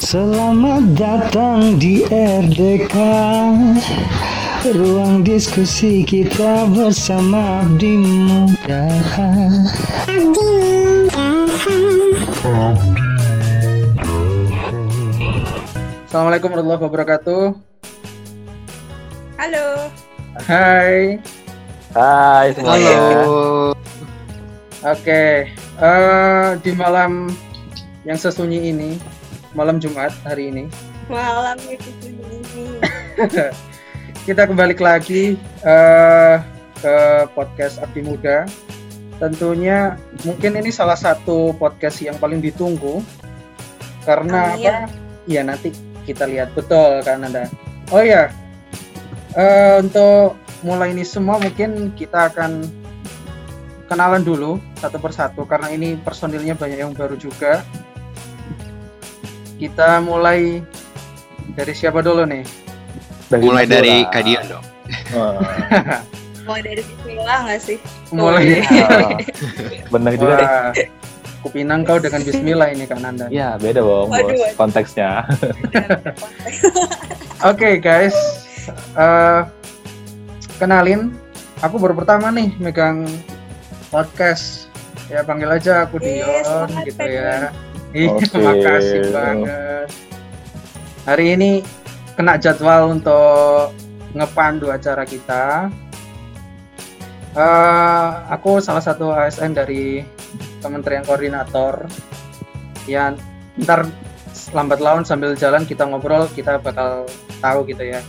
Selamat datang di RDK Ruang diskusi kita bersama Abdi Muda Assalamualaikum warahmatullahi wabarakatuh. Halo. Hai. Hai semuanya. Oke, eh, di malam yang sesunyi ini, malam Jumat hari ini, Malam ini. kita kembali lagi eh, ke podcast Abdi Muda. Tentunya mungkin ini salah satu podcast yang paling ditunggu karena Amin. apa? Iya nanti kita lihat betul kan Anda. Oh ya, eh, untuk mulai ini semua mungkin kita akan kenalan dulu satu persatu karena ini personilnya banyak yang baru juga. Kita mulai dari siapa dulu nih? Mas Mulai dari Dora. Kadian dong. Wah, Mulai dari Bismillah nggak sih? Mulai. Nah, Benar juga deh. Wah, kupinang kau dengan Bismillah ini kan Anda. Ya beda bang Waduh, bos waduh. konteksnya. Oke guys, Eh, kenalin, aku baru pertama nih megang podcast. Ya panggil aja aku Yes, Dion gitu ya. Iya, Oke. makasih banget. Hari ini kena jadwal untuk ngepandu acara kita. Eh, aku salah satu ASN dari Kementerian Koordinator. Ya, ntar lambat laun sambil jalan kita ngobrol, kita bakal tahu gitu ya.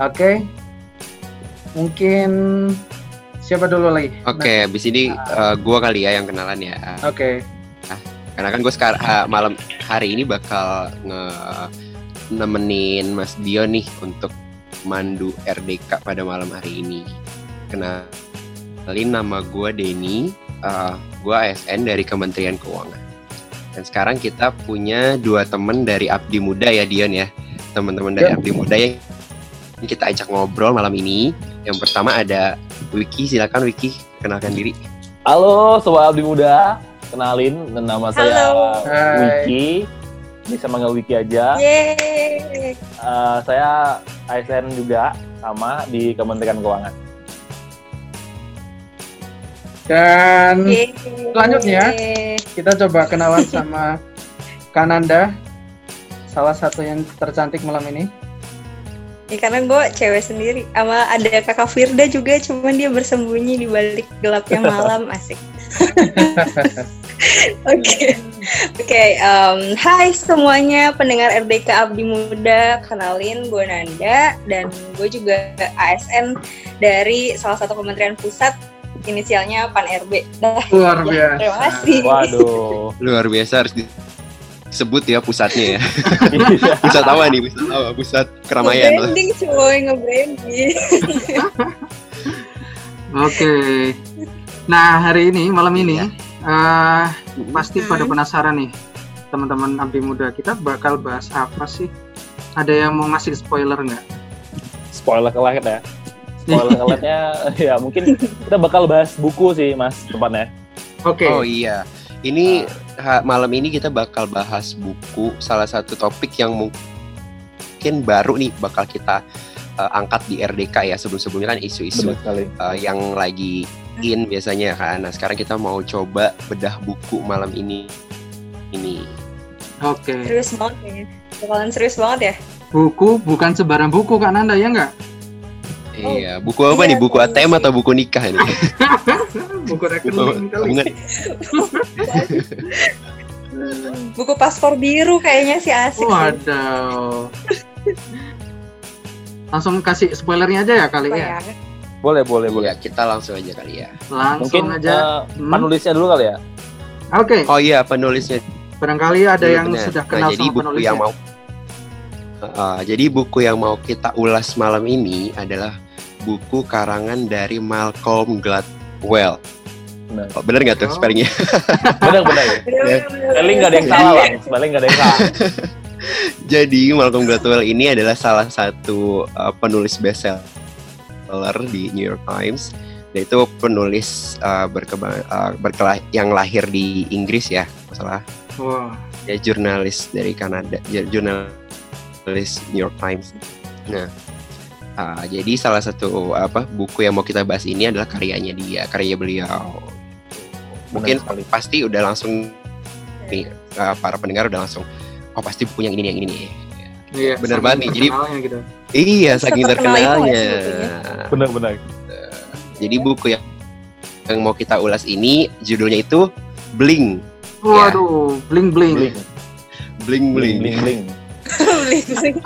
Oke, mungkin siapa dulu lagi? Oke, habis ini eh, gua kali ya yang kenalan ya. Nah, Oke, Karena kan gue sekarang malam hari ini bakal nge nemenin Mas Dion nih untuk mandu RDK pada malam hari ini. Kenalin nama gue Denny, eh, gue ASN dari Kementerian Keuangan. Dan sekarang kita punya dua temen dari Abdi Muda ya Dion ya. Teman-teman dari Ya. Abdi Muda yang kita ajak ngobrol malam ini. Yang pertama ada Wiki, silakan Wiki kenalkan diri. Halo sobat Abdi Muda, kenalin nama saya. Hai. Wiki. Bisa manggil Wiki aja. Yeay. Eh, saya ASN juga sama di Kementerian Keuangan. dan Yeay. Selanjutnya. kita coba kenalan sama Kananda, salah satu yang tercantik malam ini. Ya, karena gue cewek sendiri. Sama ada kakak Firda juga, cuman dia bersembunyi di balik gelapnya malam. Asik. Oke, oke. hai semuanya pendengar RDK Abdi Muda. Kenalin gue Nanda dan gue juga ASN dari salah satu kementerian pusat. Inisialnya Pan RB. Dah, Luar ya, biasa. Terima kasih. Waduh. Luar biasa harus disebut ya pusatnya ya. Iya. pusat apa nih? Pusat apa? Pusat keramaian lah. Nge-branding cuy, nge-branding. Oke. Nah hari ini malam ini eh, pasti pada Hmm. penasaran nih teman-teman Abdi Muda kita bakal bahas apa sih? Ada yang mau ngasih spoiler nggak? Spoiler kelet ya. Spoiler keletnya ya mungkin kita bakal bahas buku sih mas tepatnya. Oke. Oh iya. Ini ha- malam ini kita bakal bahas buku salah satu topik yang mungkin baru nih bakal kita uh, angkat di RDK ya sebelum-sebelumnya kan isu-isu uh, yang lagi in biasanya kan. Nah, sekarang kita mau coba bedah buku malam ini. Ini. Oke. Serius banget ya. Bakalan serius banget ya. Buku bukan sebarang buku Kak Nanda ya nggak? Oh, iya, buku apa iya, nih? Buku iya ATM sih. atau buku nikah ini? buku rekening kali. Buku paspor biru kayaknya sih asik. Waduh. Langsung kasih spoilernya aja ya kali ya. Boleh boleh boleh. Ya, kita langsung aja kali ya. Langsung Mungkin aja. eh, Hmm. penulisnya dulu kali ya. Oke. Oh iya, penulisnya Barangkali ada Iya, yang benar. sudah Nah, kenal jadi sama buku penulisnya. yang mau Uh, jadi buku yang mau kita ulas malam ini adalah buku karangan dari Malcolm Gladwell. Benar. Oh, bener nggak tuh Oh. spellingnya? Benar benar ya. Spelling nggak ada yang salah bang. Spelling nggak ada yang salah. Jadi Malcolm Gladwell ini adalah salah satu uh, penulis bestseller di New York Times Dia itu penulis uh, berkembang uh, berkelah yang lahir di Inggris ya, masalah Wah, ya jurnalis dari Kanada, jurnalis New York Times. Nah, uh, jadi salah satu apa buku yang mau kita bahas ini adalah karyanya dia, karya beliau. Mungkin Benar pasti udah langsung nih uh, para pendengar udah langsung oh pasti bukunya yang ini nih, yang ini nih. Iya. Bener banget nih, jadi- gitu. Iya, saking Terkenal itu nggak terkenalnya. Benar-benar. Jadi buku yang yang mau kita ulas ini judulnya itu Bling, Waduh, bling bling. Bling, Bling bling, Bling. bling, bling. Bling.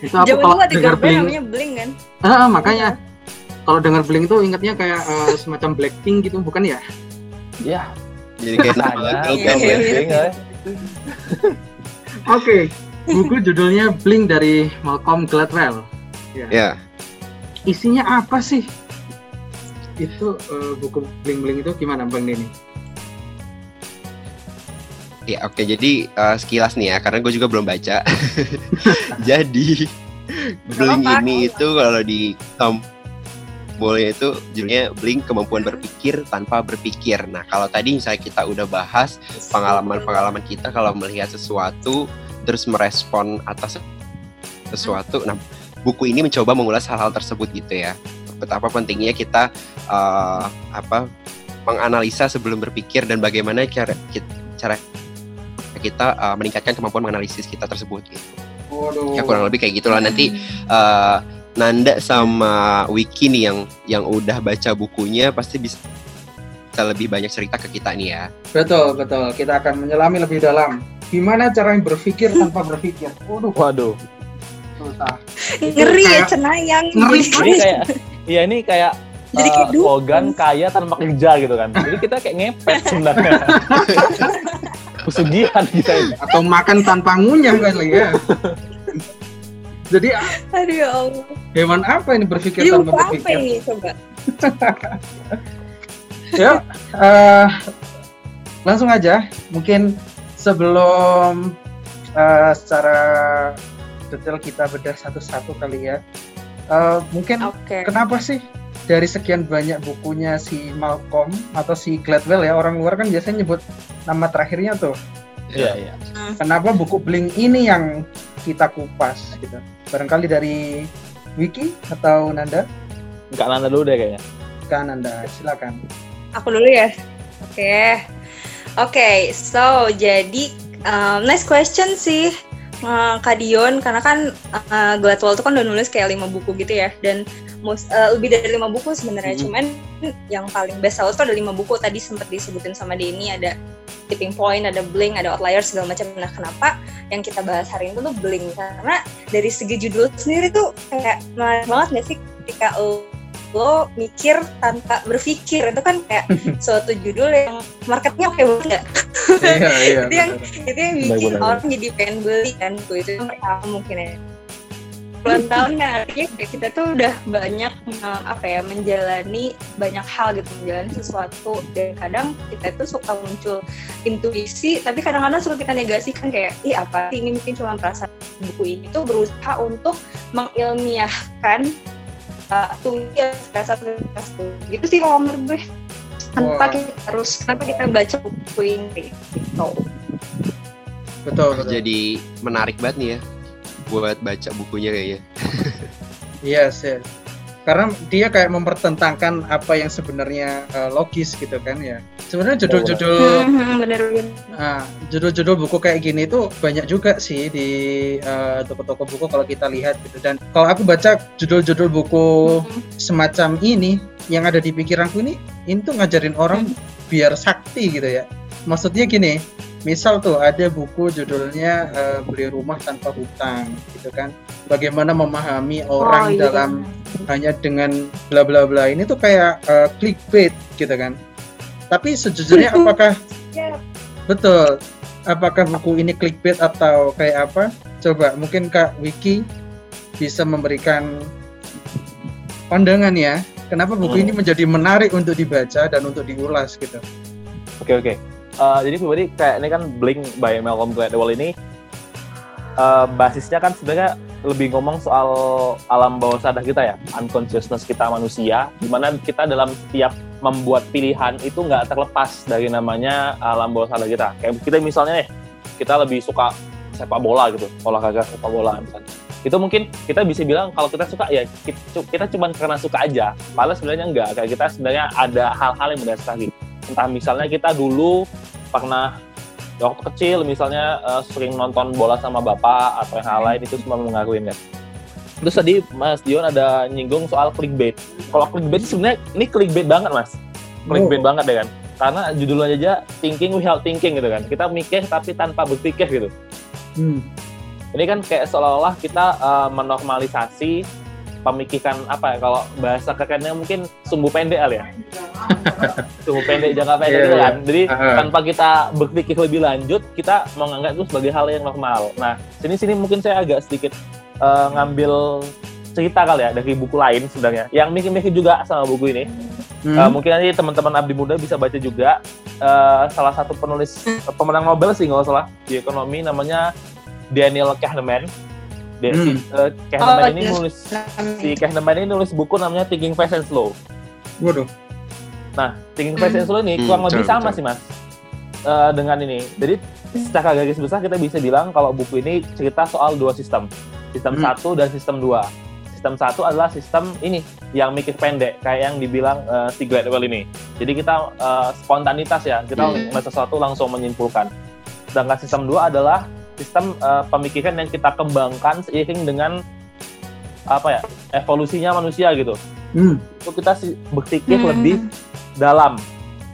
Itu aku Zaman kalau dengar bling, namanya Bling kan. ah, makanya kalau dengar bling tuh ingatnya kayak eh, semacam Blackpink gitu, bukan ya? Ya, Jadi kayak nama tanya. girl Oke, buku judulnya Bling dari Malcolm Gladwell. Ya, Isinya apa sih? Itu eh, buku Bling Bling itu gimana Bang Denny? ya oke. Jadi uh, sekilas nih ya, karena gue juga belum baca. Jadi Bling ini itu kalau di tombolnya itu judulnya Bling kemampuan berpikir tanpa berpikir. Nah kalau tadi misalnya kita udah bahas pengalaman-pengalaman kita kalau melihat sesuatu terus merespon atas sesuatu. Nah, buku ini mencoba mengulas hal-hal tersebut gitu ya. Betapa pentingnya kita eh, apa menganalisa sebelum berpikir dan bagaimana cara cara kita eh, meningkatkan kemampuan menganalisis kita tersebut gitu. Waduh. Ya kurang lebih kayak gitulah nanti eh, Nanda sama Wiki nih yang yang udah baca bukunya pasti bisa bisa lebih banyak cerita ke kita nih ya. Betul, betul. Kita akan menyelami lebih dalam. Gimana cara berpikir tanpa berpikir? Waduh, Waduh, susah. Ngeri ya cenayang. Ngeri ini kayak, iya ini kayak Jadi kayak slogan kaya tanpa kerja gitu kan. Jadi kita kayak ngepet sebenarnya. Pesugihan kita ini. Atau makan tanpa ngunyah kali ya. Jadi Aduh ya Allah. hewan apa ini berpikir Jadi tanpa buku apa berpikir? ini coba? Ya, eh, langsung aja. Mungkin sebelum eh, secara detail kita bedah satu-satu kali ya. Eh, mungkin Oke. kenapa sih dari sekian banyak bukunya si Malcolm atau si Gladwell ya orang luar kan biasanya nyebut nama terakhirnya tuh. Iya, iya. Kenapa buku Bling ini yang kita kupas gitu? Barangkali dari Wiki atau Nanda? Enggak nanda dulu deh kayaknya. Kan Nanda, silakan. Aku dulu ya. Oke. Oke, so jadi um, nice question sih uh, Kak Dion karena kan uh, Gladwell tuh kan udah nulis kayak lima buku gitu ya dan most, uh, lebih dari lima buku sebenarnya Mhm. cuman yang paling best seller tuh ada lima buku tadi sempat disebutin sama Denny ada tipping point, ada bling, ada outlier segala macam. Nah, kenapa yang kita bahas hari ini tuh bling karena dari segi judul sendiri tuh kayak menarik banget gak sih ketika lo, lo mikir tanpa berpikir. Itu kan kayak suatu judul yang marketnya oke banget nggak? iya, iya. Itu yang- itu yang bikin orang jadi pengen beli kan buku itu yang pertama mungkin ya. Puluhan tahun ya artinya kita tuh udah banyak eh, apa ya menjalani banyak hal gitu menjalani sesuatu. Dan kadang kita itu suka muncul intuisi tapi kadang-kadang suka kita negasikan kayak ih apa sih ini? Mungkin cuma perasaan buku ini tuh berusaha untuk mengilmiahkan tuh ya perasaan gitu sih kalau menurut gue kenapa Wah. kita harus kenapa kita baca buku ini gitu Betul, betul. Jadi menarik banget nih ya buat baca bukunya kayaknya. Yes, yes. Karena dia kayak mempertentangkan apa yang sebenarnya eh, logis gitu kan ya. Sebenarnya judul-judul ah, judul-judul buku kayak gini itu banyak juga sih di eh, toko-toko buku kalau kita lihat gitu. Dan kalau aku baca judul-judul buku Hmm. semacam ini yang ada di pikiranku ini, tuh ngajarin orang biar sakti gitu ya. Maksudnya gini, misal tuh ada buku judulnya eh, beli rumah tanpa hutang gitu kan. Bagaimana memahami orang Oh, iya. dalam hanya dengan bla bla bla ini tuh kayak eh, clickbait gitu kan. Tapi sejujurnya apakah Ya. betul? Apakah buku ini clickbait atau kayak apa? Coba mungkin Kak Wiki bisa memberikan pandangan ya. Kenapa buku Hmm. ini menjadi menarik untuk dibaca dan untuk diulas gitu? Oke oke. Eh, jadi pribadi kayak ini kan Blink by Malcolm Gladwell ini eh, basisnya kan sebenarnya lebih ngomong soal alam bawah sadar kita ya, unconsciousness kita manusia, di mana kita dalam setiap membuat pilihan itu nggak terlepas dari namanya alam bawah sadar kita. Kayak kita misalnya nih, kita lebih suka sepak bola gitu, olahraga sepak bola misalnya. Itu mungkin kita bisa bilang kalau kita suka ya kita, cuma karena suka aja. Padahal sebenarnya enggak, kayak kita sebenarnya ada hal-hal yang mendasar gitu. Entah misalnya kita dulu pernah waktu kecil misalnya uh, sering nonton bola sama bapak atau yang hal lain itu semua mengakuin kan. Terus tadi Mas Dion ada nyinggung soal clickbait. Kalau clickbait sebenarnya ini clickbait banget Mas. Clickbait Oh. banget ya kan. Karena judulnya aja thinking without thinking gitu kan. Kita mikir tapi tanpa berpikir gitu. Hmm. Ini kan kayak seolah-olah kita uh, menormalisasi pemikiran apa ya kalau bahasa kerennya mungkin sumbu pendek kali ya sumbu pendek jangka pendek Iya, gitu iya. kan jadi Aha. tanpa kita berpikir lebih lanjut kita menganggap itu sebagai hal yang normal nah sini sini mungkin saya agak sedikit uh, ngambil cerita kali ya dari buku lain sebenarnya yang mikir-mikir juga sama buku ini Hmm. Uh, mungkin nanti teman-teman Abdi Muda bisa baca juga uh, salah satu penulis pemenang Nobel sih nggak salah di ekonomi namanya Daniel Kahneman. Dia, Hmm. si, uh, Kahneman Oh, ini iya. nulis si Kahneman ini nulis buku namanya Thinking Fast and Slow. Waduh. Nah, Thinking Fast and Slow ini Hmm, kurang lebih betul, sama betul. sih mas uh, dengan ini. Jadi secara garis besar kita bisa bilang kalau buku ini cerita soal dua sistem, sistem Hmm. satu dan sistem dua. Sistem satu adalah sistem ini yang mikir pendek, kayak yang dibilang uh, si Gladwell ini. Jadi kita uh, spontanitas ya, kita Hmm. melihat sesuatu langsung menyimpulkan. Sedangkan sistem dua adalah sistem uh, pemikiran yang kita kembangkan seiring dengan apa ya evolusinya manusia gitu. Hmm. Itu kita sih berpikir Hmm. lebih dalam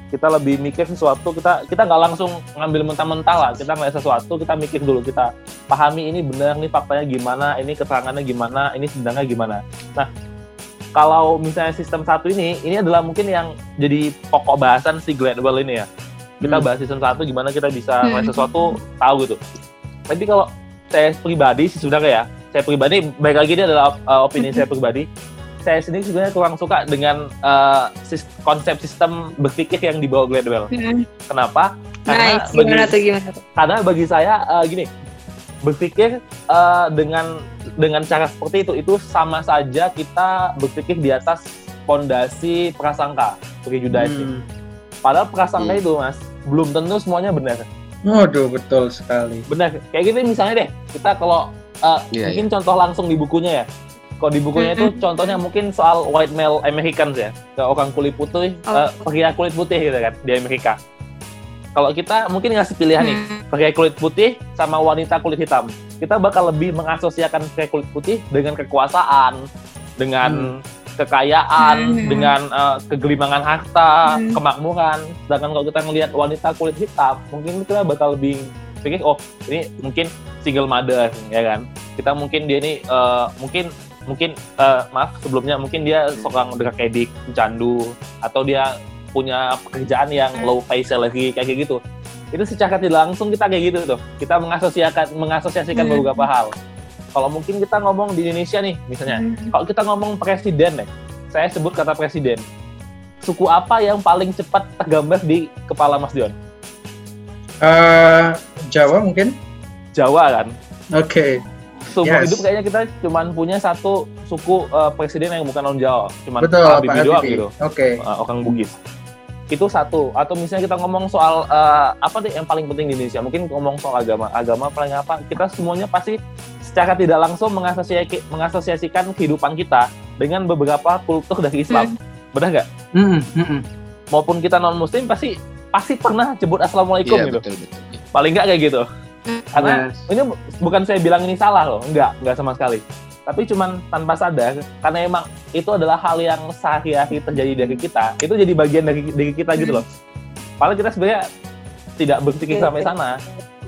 kita lebih mikir sesuatu kita kita nggak langsung ngambil mentah-mentah lah kita ngeliat sesuatu kita mikir dulu kita pahami ini benar nih faktanya gimana ini keterangannya gimana ini sedangnya gimana nah kalau misalnya sistem satu ini ini adalah mungkin yang jadi pokok bahasan si Gladwell ini ya kita Hmm. bahas sistem satu gimana kita bisa Hmm. ngeliat sesuatu tahu gitu tapi kalau saya pribadi sih sebenarnya ya saya pribadi baik lagi ini adalah uh, opini saya pribadi saya sendiri sebenarnya kurang suka dengan uh, sis- konsep sistem berpikir yang dibawa Gladwell. Hmm. Kenapa? Karena Nice. Gimana bagi, tuh gimana tuh? karena bagi saya uh, gini, berpikir uh, dengan dengan cara seperti itu itu sama saja kita berpikir di atas pondasi prasangka prejudice. Hmm. Padahal prasangka Hmm. itu mas belum tentu semuanya benar. Waduh, betul sekali. Benar. Kayak gini misalnya deh, kita kalau uh, Iya, mungkin contoh langsung di bukunya ya. Kalau di bukunya itu contohnya mungkin soal white male Americans ya, ke orang kulit putih, Oh. uh, pria kulit putih gitu kan di Amerika. Kalau kita mungkin ngasih pilihan nih, Hmm. pria kulit putih sama wanita kulit hitam, kita bakal lebih mengasosiasikan pria kulit putih dengan kekuasaan, dengan kekayaan, Hmm. dengan uh, kegelimangan harta, Hmm. kemakmuran. Sedangkan kalau kita ngelihat wanita kulit hitam, mungkin kita bakal lebih pikir, oh ini mungkin single mother, ya kan? Kita mungkin dia ini uh, mungkin mungkin uh, maaf sebelumnya mungkin dia seorang drug addict, candu, atau dia punya pekerjaan yang Hmm. low pay salary kayak gitu. Itu secara tidak langsung kita kayak gitu tuh. Kita mengasosiasikan mengasosiasikan Hmm. beberapa hal. Kalau mungkin kita ngomong di Indonesia nih, misalnya, Hmm. kalau kita ngomong presiden nih, saya sebut kata presiden. Suku apa yang paling cepat tergambar di kepala Mas Dion? Eh, Jawa mungkin? Jawa kan. Oke. Seumur Yes. hidup kayaknya kita cuman punya satu suku eh, presiden yang bukan non Jawa, Pak Habibie doang gitu. Oke. uh, orang Bugis. Itu satu. Atau misalnya kita ngomong soal uh, apa nih yang paling penting di Indonesia? Mungkin ngomong soal agama. Agama paling apa? Kita semuanya pasti secara tidak langsung mengasosiasi, mengasosiasikan kehidupan kita dengan beberapa kultur dari Islam. Benar nggak? Hmm, hmm. Maupun kita non Muslim pasti pasti pernah sebut assalamualaikum Iya, gitu. betul, betul. Paling nggak kayak gitu. Karena Yes. ini bu- bukan saya bilang ini salah loh, enggak, enggak sama sekali. Tapi cuman tanpa sadar, karena emang itu adalah hal yang sehari-hari terjadi dari kita, itu jadi bagian dari diri kita gitu loh. Padahal kita sebenarnya tidak berpikir Iya, sampai iya. sana.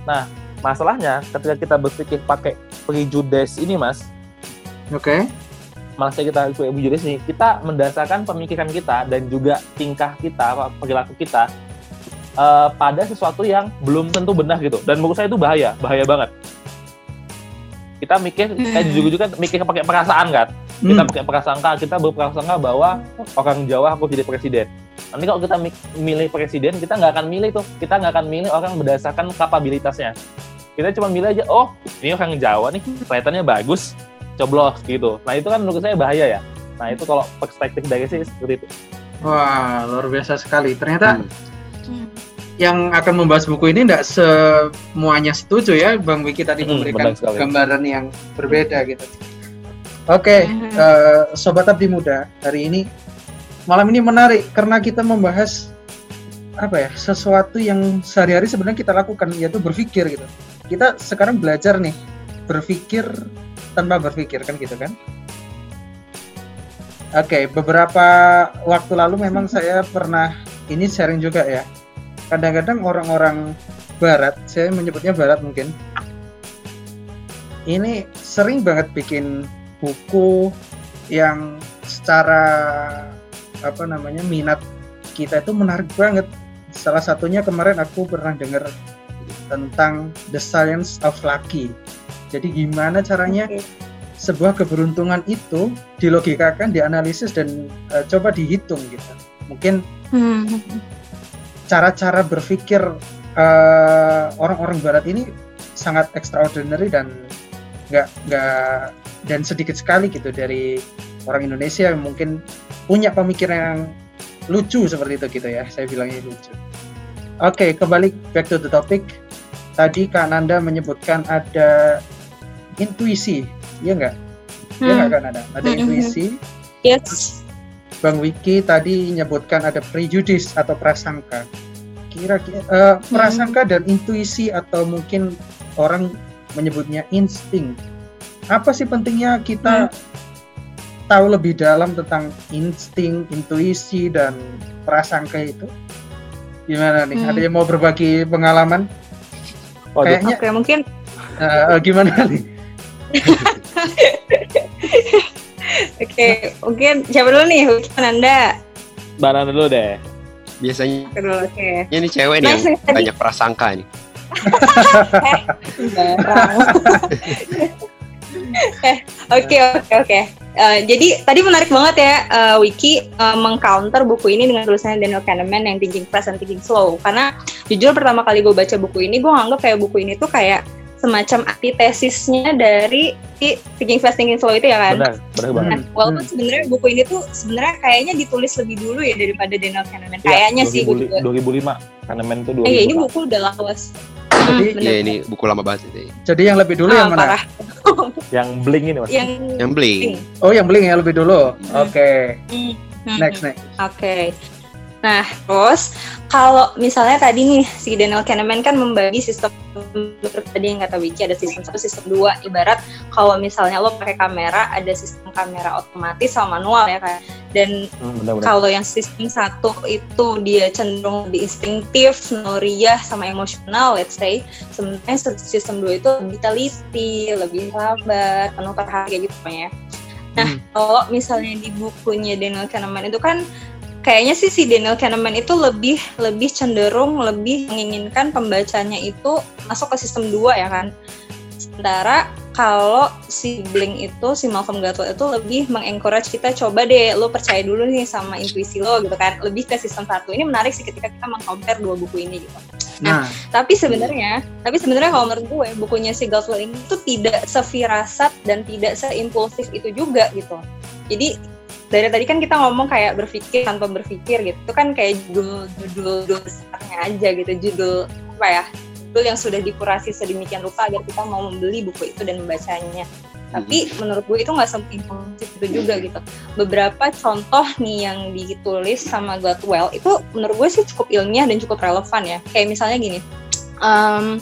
Nah, masalahnya ketika kita berpikir pakai prejudice ini, Mas, Oke. maksudnya kita prejudice ini, kita mendasarkan pemikiran kita dan juga tingkah kita, perilaku kita eh, pada sesuatu yang belum tentu benar gitu. Dan menurut saya itu bahaya, bahaya banget. Kita mikir, kayak Hmm. juga kan mikir pakai perasaan kan. Kita Hmm. pakai prasangka, kita berprasangka bahwa orang Jawa harus jadi presiden. Nanti kalau kita mi- milih presiden, kita nggak akan milih tuh. Kita nggak akan milih orang berdasarkan kapabilitasnya. Kita cuma milih aja, oh ini orang Jawa nih, kelihatannya bagus. coblos gitu. Nah itu kan menurut saya bahaya ya. Nah itu kalau perspektif dari sih seperti itu. Wah, luar biasa sekali. Ternyata Hmm. yang akan membahas buku ini tidak semuanya setuju ya, Bang Wiki tadi Hmm, memberikan gambaran yang berbeda gitu. Oke, Mhm. eh, Sobat Abdi Muda, hari ini malam ini menarik karena kita membahas apa ya sesuatu yang sehari-hari sebenarnya kita lakukan yaitu berpikir gitu. Kita sekarang belajar nih berpikir tanpa berpikir kan gitu kan? Oke, beberapa waktu lalu memang saya pernah ini sharing juga ya. Kadang-kadang orang-orang Barat, saya menyebutnya Barat mungkin, ini sering banget bikin buku yang secara apa namanya minat kita itu menarik banget. Salah satunya kemarin aku pernah dengar tentang The Science of Lucky. Jadi gimana caranya Oke. sebuah keberuntungan itu dilogikakan, dianalisis dan eh, coba dihitung gitu. Mungkin Hmm. cara-cara berpikir eh, orang-orang Barat ini sangat extraordinary dan nggak nggak dan sedikit sekali gitu dari orang Indonesia yang mungkin punya pemikiran yang lucu seperti itu gitu ya. Saya bilangnya lucu. Oke, kembali back to the topic. Tadi Kak Nanda menyebutkan ada intuisi, iya nggak? Iya nggak Hmm. Kak Nanda? Ada Hmm, hmm, intuisi. Yes. Bang Wiki tadi menyebutkan ada prejudis atau prasangka. Kira-kira eh, prasangka dan intuisi atau mungkin orang menyebutnya insting. Apa sih pentingnya kita tahu lebih dalam tentang insting, intuisi dan prasangka itu? Gimana nih? Hmm. Ada yang mau berbagi pengalaman? Waduh, Kayaknya Oke, mungkin eh, gimana nih? oke, mungkin siapa dulu nih? Mungkin Anda. Mbak dulu deh. Biasanya Oke dulu, oke. ini cewek nih yang tadi. banyak prasangka nih. Eh, Oke oke oke. Eh, jadi tadi menarik banget ya eh, Wiki eh, mengcounter buku ini dengan tulisannya Daniel Kahneman yang Thinking Fast and Thinking Slow. Karena jujur pertama kali gue baca buku ini, gue nganggap kayak buku ini tuh kayak semacam antitesisnya dari si Thinking Fast Thinking Slow itu ya kan. Benar, benar banget. Nah, walaupun sebenarnya buku ini tuh sebenarnya kayaknya ditulis lebih dulu ya daripada Daniel Kahneman. Kayaknya sih gue juga. 2005. Kahneman itu 2005. Eh, iya, ini buku udah lawas. Jadi, Hmm, bener. ini buku lama banget ini. Jadi yang lebih dulu Ah, yang mana? parah. Yang bling ini mas. Yang Yang bling. Oh, yang bling yang lebih dulu. Oke. Hmm, hmm, Next next. Oke. Nah, terus kalau misalnya tadi nih si Daniel Kahneman kan membagi sistem tadi yang kata Wiki ada sistem satu, sistem dua. Ibarat kalau misalnya lo pakai kamera ada sistem kamera otomatis sama manual ya kan. Dan Hmm, kalau yang sistem satu itu dia cenderung lebih instinktif, noriah sama emosional, let's say. Sebenarnya sistem dua itu lebih teliti, lebih sabar, penuh perhatian gitu pokoknya. Nah, Hmm. kalau misalnya di bukunya Daniel Kahneman itu kan kayaknya sih si Daniel Kahneman itu lebih lebih cenderung lebih menginginkan pembacanya itu masuk ke sistem dua ya kan. Sementara kalau si Blink itu si Malcolm Gladwell itu lebih mengencourage kita coba deh lo percaya dulu nih sama intuisi lo gitu kan. Lebih ke sistem satu. Ini menarik sih ketika kita mengcompare dua buku ini gitu. Nah, Tapi sebenarnya, tapi sebenarnya kalau menurut gue bukunya si Gladwell ini tuh tidak sefirasat dan tidak seimpulsif itu juga gitu. Jadi dari tadi kan kita ngomong kayak berpikir tanpa berpikir gitu. Itu kan kayak judul judul judul besarnya aja gitu, judul apa ya? Judul yang sudah dikurasi sedemikian rupa agar kita mau membeli buku itu dan membacanya. Tapi menurut gue itu nggak seimpulsif itu juga gitu. Beberapa contoh nih yang ditulis sama Gladwell itu menurut gue sih cukup ilmiah dan cukup relevan ya. Kayak misalnya gini, em,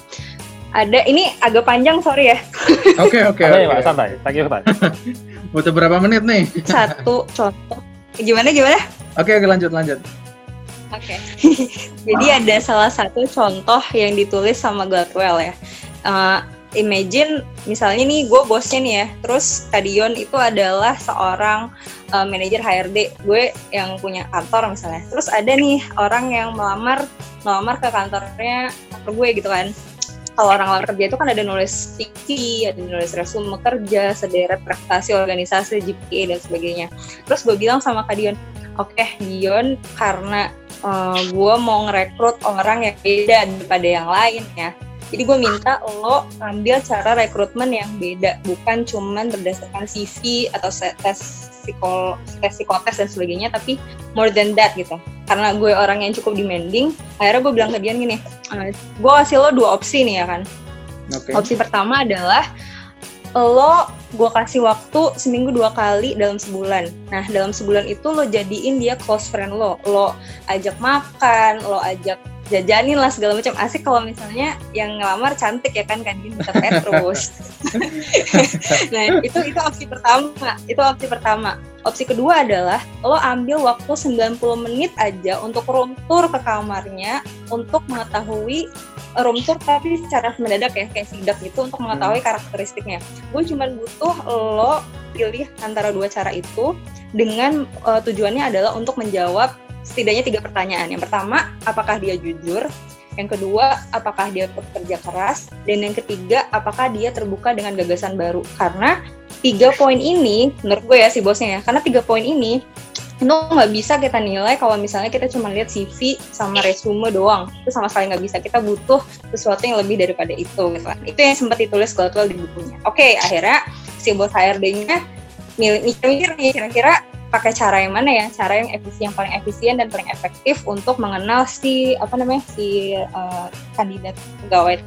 ada ini agak panjang sorry ya oke oke. Santai, oke. Pak, santai. Thank you, santai. Butuh berapa menit nih? satu contoh gimana gimana Oke oke lanjut lanjut. oke jadi ada salah satu contoh yang ditulis sama Gladwell ya Eh, imagine misalnya nih gue bosnya nih ya terus Kadion itu adalah seorang eh, manajer HRD gue yang punya kantor misalnya terus ada nih orang yang melamar melamar ke kantornya kantor gue gitu kan kalau orang lamar kerja itu kan ada nulis CV, ada nulis resume kerja, sederet prestasi organisasi, GPA dan sebagainya. Terus gue bilang sama Kak Dion, oke Dion karena gue mau ngerekrut orang yang beda daripada yang lain ya. Jadi gue minta lo ambil cara rekrutmen yang beda, bukan cuman berdasarkan CV atau tes psikol tes psikotes dan sebagainya, tapi more than that gitu. Karena gue orang yang cukup demanding, akhirnya gue bilang ke dia gini, "Eh, gue kasih lo dua opsi nih ya kan. Oke. Opsi pertama adalah lo gue kasih waktu seminggu dua kali dalam sebulan. Nah dalam sebulan itu lo jadiin dia close friend lo, lo ajak makan, lo ajak jajanin lah segala macam asik kalau misalnya yang ngelamar cantik ya kan kan minta terus. nah itu itu opsi pertama, itu opsi pertama. Opsi kedua adalah lo ambil waktu 90 menit aja untuk room tour ke kamarnya untuk mengetahui room tour tapi secara mendadak ya kayak sidak gitu untuk mengetahui karakteristiknya. Gue cuma butuh lo pilih antara dua cara itu dengan eh, tujuannya adalah untuk menjawab setidaknya tiga pertanyaan. Yang pertama, apakah dia jujur? Yang kedua, apakah dia bekerja keras? Dan yang ketiga, apakah dia terbuka dengan gagasan baru? Karena tiga poin ini, menurut gue ya si bosnya ya, karena tiga poin ini itu nggak bisa kita nilai kalau misalnya kita cuma lihat CV sama resume doang itu sama sekali nggak bisa kita butuh sesuatu yang lebih daripada itu gitu kan. itu yang sempat ditulis Gladwell di bukunya oke akhirnya si bos HRD-nya mikir-mikir nih kira-kira pakai cara yang mana ya? Cara yang efisien yang paling efisien dan paling efektif untuk mengenal si apa namanya si eh, kandidat pegawai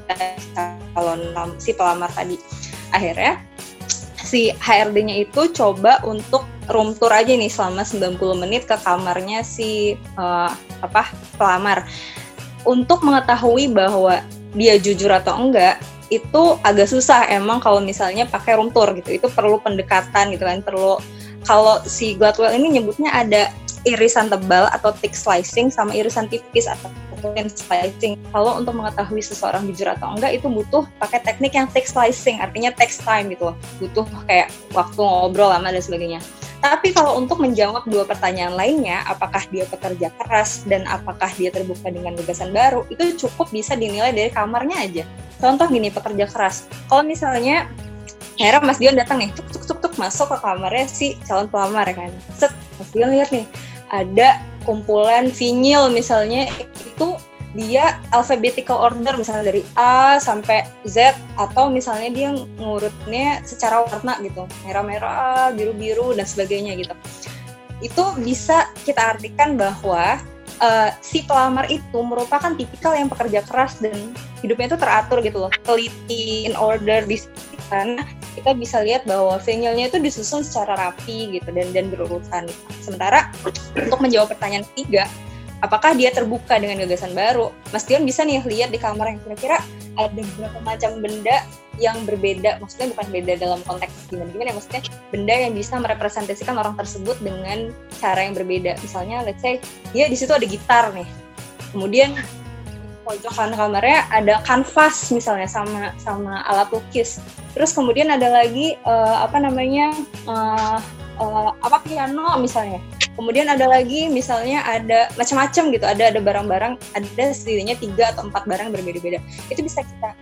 calon si pelamar tadi. Akhirnya si HRD-nya itu coba untuk room tour aja nih selama 90 menit ke kamarnya si eh, apa pelamar. Untuk mengetahui bahwa dia jujur atau enggak itu agak susah emang kalau misalnya pakai room tour gitu. Itu perlu pendekatan gitu kan perlu kalau si Gladwell ini nyebutnya ada irisan tebal atau thick slicing sama irisan tipis atau thin slicing. Kalau untuk mengetahui seseorang jujur atau enggak itu butuh pakai teknik yang thick slicing, artinya takes time gitu loh. Butuh kayak waktu ngobrol lama dan sebagainya. Tapi kalau untuk menjawab dua pertanyaan lainnya, apakah dia pekerja keras dan apakah dia terbuka dengan gagasan baru, itu cukup bisa dinilai dari kamarnya aja. Contoh gini, pekerja keras. Kalau misalnya akhirnya Mas Dion datang nih, tuk tuk tuk tuk masuk ke kamarnya si calon pelamar ya kan. Set, Mas Dion lihat nih, ada kumpulan vinyl misalnya itu dia alphabetical order misalnya dari A sampai Z atau misalnya dia ngurutnya secara warna gitu merah-merah biru-biru dan sebagainya gitu itu bisa kita artikan bahwa uh, si pelamar itu merupakan tipikal yang pekerja keras dan hidupnya itu teratur gitu loh teliti in order di karena kita bisa lihat bahwa vinylnya itu disusun secara rapi gitu dan dan berurutan. Sementara untuk menjawab pertanyaan ketiga apakah dia terbuka dengan gagasan baru? Mas Dion bisa nih lihat di kamar yang kira-kira ada beberapa macam benda yang berbeda. Maksudnya bukan beda dalam konteks gimana gimana ya maksudnya benda yang bisa merepresentasikan orang tersebut dengan cara yang berbeda. Misalnya let's say dia di situ ada gitar nih. Kemudian pojokan kamarnya ada kanvas misalnya sama sama alat lukis. Terus kemudian ada lagi uh, apa namanya uh, uh, apa piano misalnya. Kemudian ada lagi misalnya ada macam-macam gitu. Ada ada barang-barang ada setidaknya tiga atau empat barang berbeda-beda. Itu bisa kita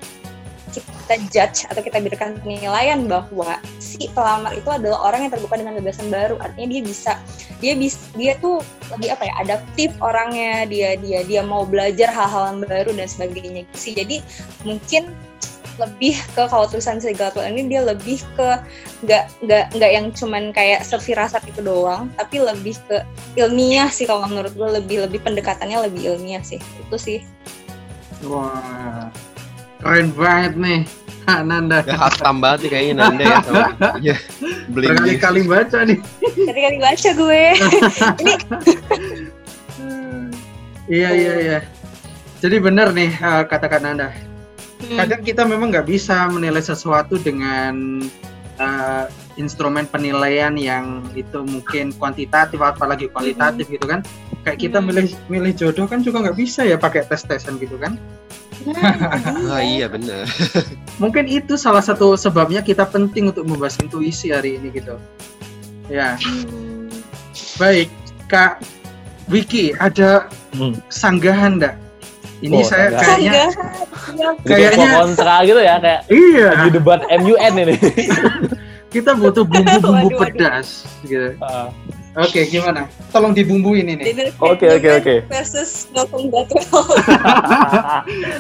kita judge atau kita berikan penilaian bahwa si pelamar itu adalah orang yang terbuka dengan gagasan baru. Artinya dia bisa dia bisa dia tuh lebih apa ya adaptif orangnya. Dia dia dia mau belajar hal-hal yang baru dan sebagainya. Sih jadi mungkin lebih ke kalau tulisan Gladwell ini dia lebih ke nggak nggak nggak yang cuman kayak sefirasat itu doang tapi lebih ke ilmiah sih kalau menurut gue. Lebih lebih pendekatannya lebih ilmiah sih. Itu sih. Wah, keren banget nih Kak Nanda. Ya hatam banget nih kayaknya Nanda ya sama ya, Berkali-kali baca nih. tadi kali baca gue ini Iya iya iya. Jadi benar nih eh, kata Kak Nanda. hmm, Kadang kita memang nggak bisa menilai sesuatu dengan eh, instrumen penilaian yang itu mungkin kuantitatif apalagi kualitatif gitu kan. Kayak kita Hmm. milih milih jodoh kan juga nggak bisa ya pakai tes-tesan gitu kan. Nah, Ah iya bener. Mungkin itu salah satu sebabnya kita penting untuk membahas intuisi hari ini gitu. Ya, Hmm. baik Kak Wiki ada Hmm. sanggahan enggak? Ini Oh, saya sanggahan. kayaknya Sanggahan. Kayaknya- kontra gitu ya kayak iya, lagi debat MUN ini. kita butuh bumbu-bumbu pedas gitu. Ah, Oke, gimana? Tolong dibumbuin ini. Oke, oke, oke. versus Malcolm Gladwell.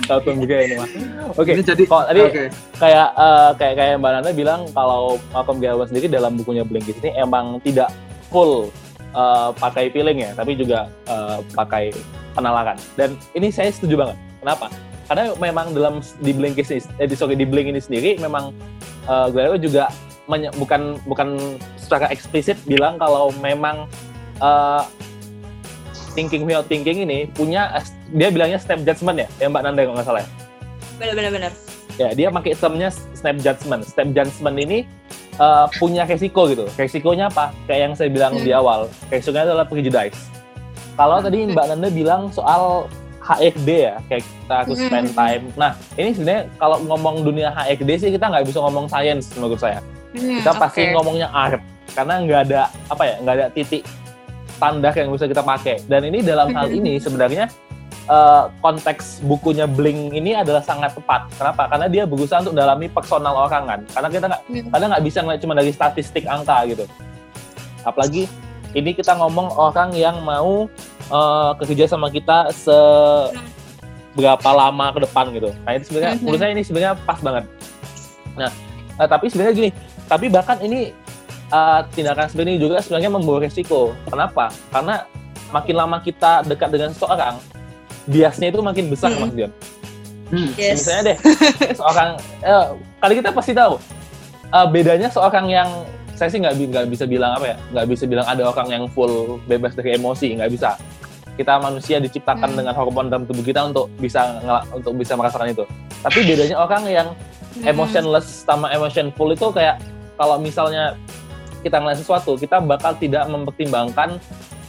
Tahu tuh juga ini mah. Oke. Ini jadi Kok tadi oke. kayak eh, kayak kayak Mbak Nanda bilang kalau Malcolm Gladwell sendiri dalam bukunya Blinkist ini emang tidak full eh, pakai feeling ya, tapi juga eh, pakai penalakan. Dan ini saya setuju banget. Kenapa? Karena memang dalam di Blinkist ini, eh, di, sorry, di Blink ini sendiri memang eh, Gladwell juga bukan bukan secara eksplisit bilang kalau memang eh, thinking without thinking ini punya dia bilangnya step judgment ya, ya Mbak Nanda kalau nggak salah ya. Benar-benar. Ya, dia pakai termnya step judgment. Step judgment ini uh, punya resiko gitu. Resikonya apa? Kayak yang saya bilang di awal. Resikonya adalah prejudice. Kalau tadi Mbak Nanda bilang soal HFD ya, kayak kita harus spend time. Nah, ini sebenarnya kalau ngomong dunia HFD sih kita nggak bisa ngomong science menurut saya. Hmm, Kita pasti oke. ngomongnya art karena nggak ada apa ya, nggak ada titik standar yang bisa kita pakai. Dan ini dalam hal ini sebenarnya eh, konteks bukunya Blink ini adalah sangat tepat. Kenapa? Karena dia berusaha untuk dalami personal orang kan. Karena kita nggak Hmm. kadang nggak bisa ngeliat cuma dari statistik angka gitu. Apalagi ini kita ngomong orang yang mau eh, kerja sama kita se berapa lama ke depan gitu. Nah itu sebenarnya Mhm. menurut saya ini sebenarnya pas banget. Nah, eh, tapi sebenarnya gini, tapi bahkan ini eh, tindakan seperti ini juga sebenarnya membawa resiko. Kenapa? Karena makin lama kita dekat dengan seseorang, biasnya itu makin besar, Mhm. Mas Dion. Hmm. Yes. Misalnya deh, seorang, eh, kali kita pasti tahu eh, bedanya seorang yang saya sih nggak nggak bisa bilang apa ya, nggak bisa bilang ada orang yang full bebas dari emosi, nggak bisa. Kita manusia diciptakan Hmm. dengan hormon dalam tubuh kita untuk bisa untuk bisa merasakan itu. Tapi bedanya orang yang Hmm. emotionless sama emotionful itu kayak kalau misalnya kita ngeliat sesuatu, kita bakal tidak mempertimbangkan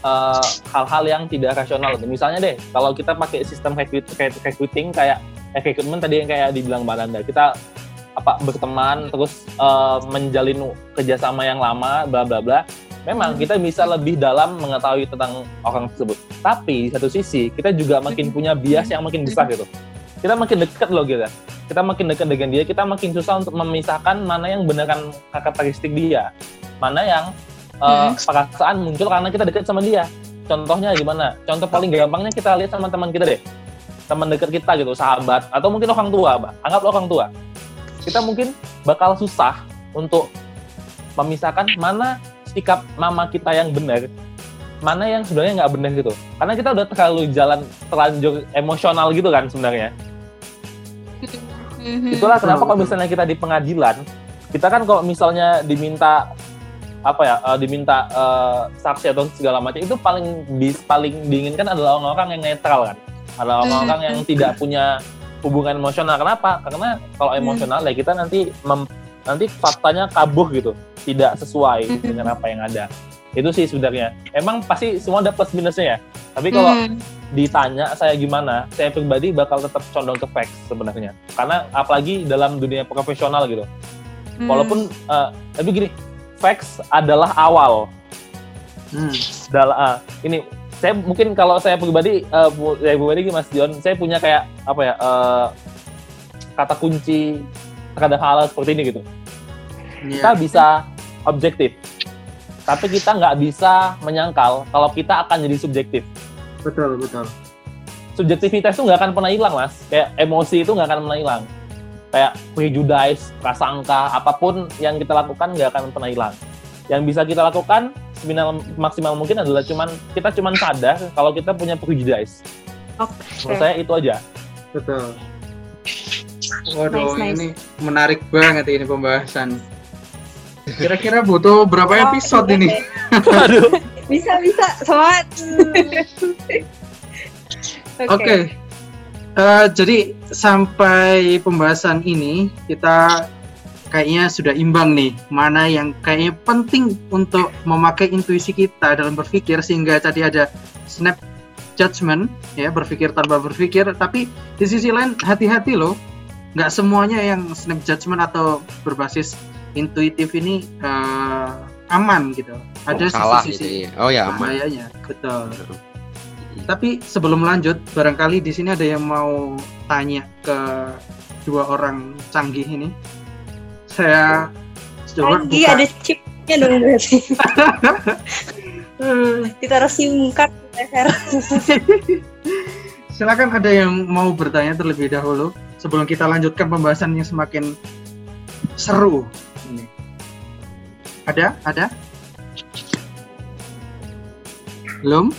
uh, hal-hal yang tidak rasional. Misalnya deh, kalau kita pakai sistem recruiting kayak eh, recruitment tadi yang kayak dibilang Mbak Nanda, kita apa berteman terus uh, menjalin kerjasama yang lama, bla bla bla. Memang kita bisa lebih dalam mengetahui tentang orang tersebut. Tapi di satu sisi kita juga makin punya bias yang makin besar gitu. Kita makin dekat loh kita kita makin dekat dengan dia, kita makin susah untuk memisahkan mana yang beneran karakteristik dia, mana yang uh, perasaan muncul karena kita dekat sama dia. Contohnya gimana? Contoh paling gampangnya kita lihat sama teman kita deh, teman dekat kita gitu, sahabat, atau mungkin orang tua, Mbak. anggap orang tua. Kita mungkin bakal susah untuk memisahkan mana sikap mama kita yang benar, mana yang sebenarnya nggak benar gitu. Karena kita udah terlalu jalan terlanjur emosional gitu kan sebenarnya. Mhm. Itulah kenapa kalau misalnya kita di pengadilan, kita kan kalau misalnya diminta apa ya, eh, diminta eh, saksi atau segala macam itu paling bis, paling diinginkan adalah orang-orang yang netral kan, adalah orang-orang yang tidak punya hubungan emosional. Kenapa? Karena kalau emosional ya kita nanti mem- nanti faktanya kabur gitu, tidak sesuai dengan apa yang ada. Itu sih sebenarnya. Emang pasti semua ada plus minusnya ya. Tapi kalau Hmm. ditanya saya gimana, saya pribadi bakal tetap condong ke facts sebenarnya. Karena apalagi dalam dunia profesional gitu. Hmm. Walaupun eh, tapi gini, facts adalah awal. Hmm. Dal ah, ini saya mungkin kalau saya pribadi eh, bu- saya pribadi Mas John, saya punya kayak apa ya eh, kata kunci terhadap hal seperti ini gitu. Kita Iya. bisa objektif, tapi kita nggak bisa menyangkal kalau kita akan jadi subjektif. Betul, betul. subjektivitas itu nggak akan pernah hilang mas kayak emosi itu nggak akan pernah hilang kayak prejudice prasangka apa pun yang kita lakukan nggak akan pernah hilang yang bisa kita lakukan seminimal maksimal mungkin adalah cuman kita cuman sadar kalau kita punya prejudice Oke. menurut saya itu aja Betul. Waduh, Nice, nice. ini menarik banget ini pembahasan. Kira-kira butuh berapa Oh, episode iya, ini? oke. aduh Bisa bisa semangat. Oke. Eh, jadi sampai pembahasan ini kita kayaknya sudah imbang nih mana yang kayaknya penting untuk memakai intuisi kita dalam berpikir sehingga tadi ada snap judgment ya berpikir tanpa berpikir tapi di sisi lain hati-hati loh nggak semuanya yang snap judgment atau berbasis intuitif ini eh, aman gitu ada Oh, salah sisi-sisi gitu ya. Oh ya aman. bahayanya betul tapi sebelum lanjut, barangkali di sini ada yang mau tanya ke dua orang canggih ini. Saya coba buka. ada chipnya dong berarti. Card di leher. Silakan ada yang mau bertanya terlebih dahulu sebelum kita lanjutkan pembahasan yang semakin seru. Ini. Ada? Ada? Belum?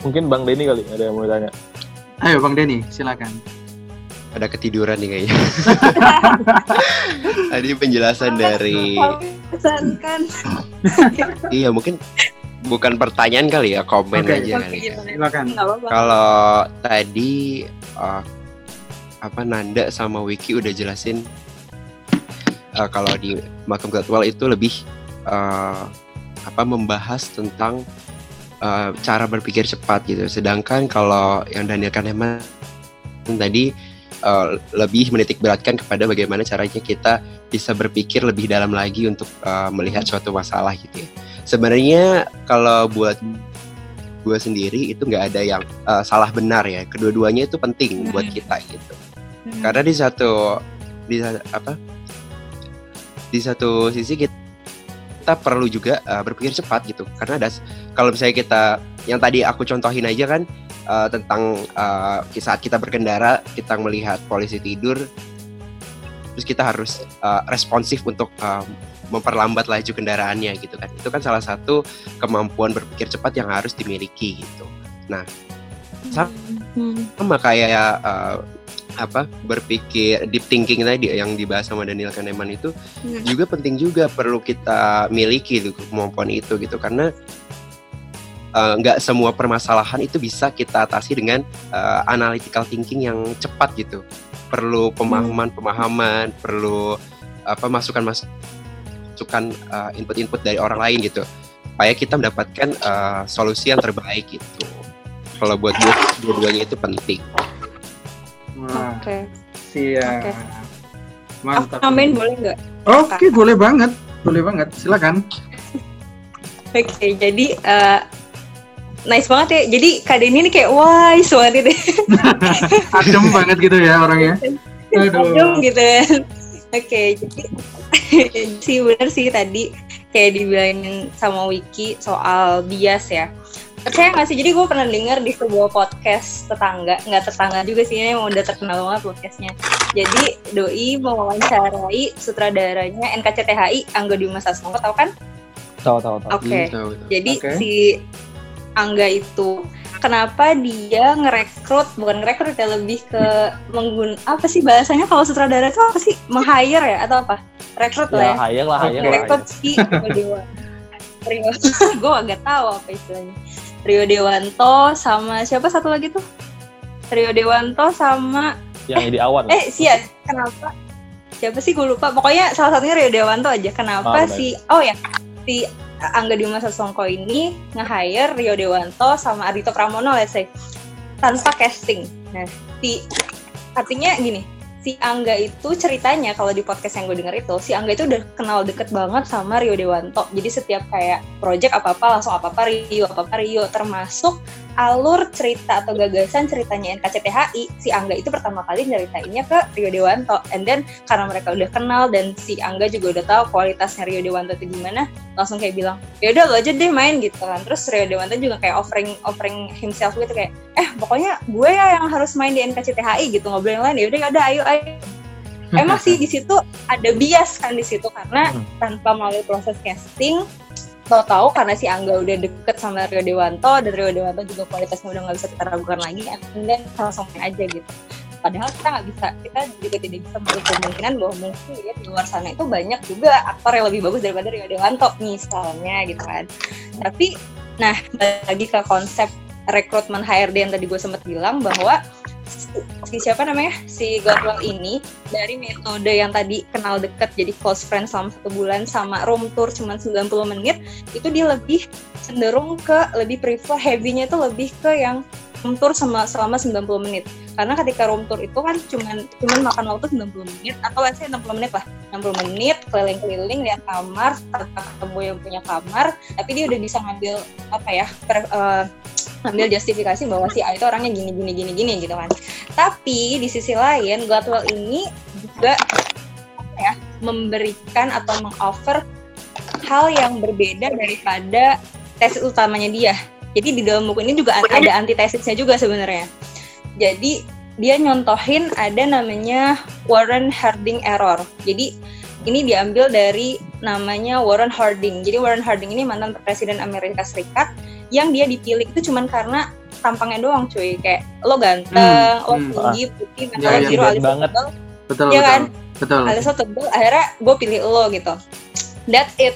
Mungkin Bang Denny kali ada yang mau tanya. Ayo Bang Denny, silakan. Ada ketiduran nih kayaknya. Tadi penjelasan dari kan. iya mungkin bukan pertanyaan kali ya, komen Oke. aja kali. ya. Silakan. Kalau tadi uh, apa Nanda sama Wiki udah jelasin uh, kalau di Malcolm Gladwell itu lebih uh, apa membahas tentang uh, cara berpikir cepat gitu. Sedangkan kalau yang Daniel Kahneman tadi uh, lebih menitik beratkan kepada bagaimana caranya kita bisa berpikir lebih dalam lagi untuk uh, melihat suatu masalah gitu ya. Sebenarnya kalau buat gue sendiri itu nggak ada yang uh, salah benar ya. Kedua-duanya itu penting buat kita gitu. Karena di satu di apa? Di satu sisi kita, kita perlu juga uh, berpikir cepat gitu. Karena ada kalau misalnya kita yang tadi aku contohin aja kan uh, tentang uh, saat kita berkendara kita melihat polisi tidur terus kita harus uh, responsif untuk uh, memperlambat laju kendaraannya gitu kan. Itu kan salah satu kemampuan berpikir cepat yang harus dimiliki gitu. Hmm. sama kayak uh, apa berpikir deep thinking tadi yang dibahas sama Daniel Kahneman itu Hmm. juga penting juga perlu kita miliki gitu kemampuan itu gitu. Karena uh, nggak semua permasalahan itu bisa kita atasi dengan uh, analytical thinking yang cepat gitu. Perlu pemahaman-pemahaman perlu apa masukan masukan uh, input-input dari orang lain gitu. Supaya kita mendapatkan uh, solusi yang terbaik gitu. Kalau buat gue dua-duanya itu penting Wah, Oke. siap. Mantap. Aku nambahin boleh nggak? Oke, boleh banget. Boleh banget. Silakan. Oke, jadi eh, nice banget ya. Jadi Kak Denny ini kayak wise banget deh. Adem banget gitu ya orangnya. Aduh. Adem gitu ya. Oke, jadi sih bener sih tadi kayak dibilangin sama Wiki soal bias ya. Percaya nggak sih? Jadi gue pernah dengar di sebuah podcast tetangga, nggak tetangga juga sih ini emang udah terkenal banget podcastnya. Jadi Doi mewawancarai sutradaranya NKCTHI Angga Dwi Sasongko, tau kan? Tahu tahu tahu. Oke. Hmm, tahu, tahu. Jadi Oke. si Angga itu kenapa dia ngerekrut bukan ngerekrut ya lebih ke menggun apa sih bahasanya kalau sutradara itu apa sih meng-hire ya atau apa? Rekrut Ya lah ya. lah hayang lah. Ngerekrut si Rio Dewa. Rio, gue agak tahu apa istilahnya. Rio Dewanto sama siapa satu lagi tuh? Rio Dewanto sama Yang di awan. eh Sian kenapa siapa sih gue lupa pokoknya salah satunya Rio Dewanto aja kenapa benar. si oh ya si Angga Dwi Sasongko ini nge-hire Rio Dewanto sama Ardito Pramono let's say tanpa casting nah si artinya gini si Angga itu ceritanya kalau di podcast yang gue denger itu si Angga itu udah kenal deket banget sama Rio Dewanto. Jadi setiap kayak project apa apa langsung apa apa Rio apa apa Rio. Termasuk alur cerita atau gagasan ceritanya NKCTHI si Angga itu pertama kali nyeritainnya ke Rio Dewanto. And then karena mereka udah kenal dan si Angga juga udah tahu kualitasnya Rio Dewanto itu gimana langsung kayak bilang ya udah lo aja deh main gitu kan. Terus Rio Dewanto juga kayak offering offering himself gitu kayak eh pokoknya gue ya yang harus main di NKCTHI gitu boleh yang lain ya udah ya udah ayo ayo. Emang sih di situ ada bias kan di situ karena Hmm. tanpa melalui proses casting tahu-tahu karena si Angga udah deket sama Rio Dewanto dan Rio Dewanto juga kualitasnya udah nggak bisa kita ragukan lagi and then langsung aja gitu. Padahal kita nggak bisa kita juga tidak bisa menutup kemungkinan bahwa mungkin ya di luar sana itu banyak juga aktor yang lebih bagus daripada Rio Dewanto misalnya gitu kan. Tapi nah lagi ke konsep rekrutmen HRD yang tadi gue sempat bilang bahwa si, si siapa namanya? Si Godwell ini dari metode yang tadi kenal deket jadi close friend selama satu bulan sama room tour cuma 90 menit itu dia lebih cenderung ke lebih prefer heavy-nya itu lebih ke yang room tour sama selama 90 menit. Karena ketika room tour itu kan cuman cuman makan waktu 90 menit atau let's say 60 menit lah. 60 menit keliling-keliling lihat kamar ketemu yang punya kamar tapi dia udah bisa ngambil apa ya per, eh, ngambil justifikasi bahwa si A itu orangnya gini gini gini gini gitu kan tapi di sisi lain Gladwell ini juga ya memberikan atau mengoffer hal yang berbeda daripada tesis utamanya dia. Jadi di dalam buku ini juga ada antitesisnya juga sebenarnya. Jadi dia nyontohin ada namanya Warren Harding error. Jadi ini diambil dari namanya Warren Harding. Jadi Warren Harding ini mantan presiden Amerika Serikat yang dia dipilih itu cuman karena tampangnya doang cuy kayak lo ganteng, hmm, lo hmm, tinggi, putih, mata ya, lo biru, alis banget. Betul, ya kan? Betul. Alisnya tebel, akhirnya gue pilih lo gitu. That's it.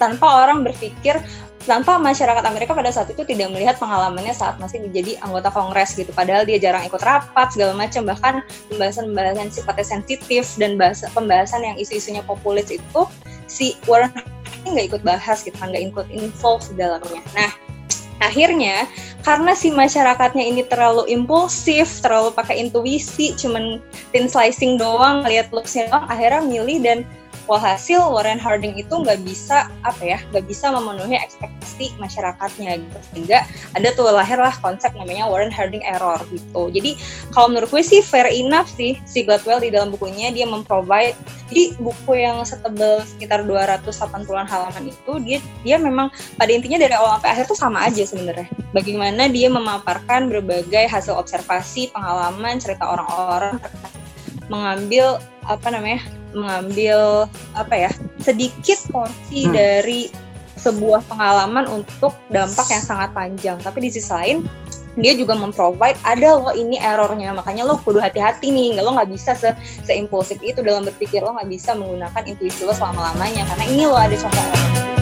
Tanpa orang berpikir tanpa masyarakat Amerika pada saat itu tidak melihat pengalamannya saat masih menjadi anggota Kongres gitu. Padahal dia jarang ikut rapat segala macam bahkan pembahasan-pembahasan sifatnya sensitif dan bahasa pembahasan yang isu-isunya populis itu si Warren nggak ikut bahas gitu, nggak ikut involve di dalamnya. Nah, akhirnya karena si masyarakatnya ini terlalu impulsif, terlalu pakai intuisi, cuman thin slicing doang, lihat looksnya doang, akhirnya milih dan Walhasil Warren Harding itu nggak bisa apa ya, nggak bisa memenuhi ekspektasi masyarakatnya gitu. Sehingga ada tuh lahirlah konsep namanya Warren Harding error gitu. Jadi kalau menurut gue sih fair enough sih si Gladwell di dalam bukunya dia memprovide jadi buku yang setebal sekitar 280-an halaman itu dia dia memang pada intinya dari awal sampai akhir tuh sama aja sebenarnya. Bagaimana dia memaparkan berbagai hasil observasi, pengalaman, cerita orang-orang mengambil apa namanya mengambil apa ya sedikit porsi hmm. dari sebuah pengalaman untuk dampak yang sangat panjang. Tapi di sisi lain dia juga memprovide ada lo ini errornya. Makanya lo kudu hati-hati nih. Nggak lo nggak bisa se seimpulsif itu dalam berpikir. Lo nggak bisa menggunakan intuisi lo selama lamanya karena ini lo ada contoh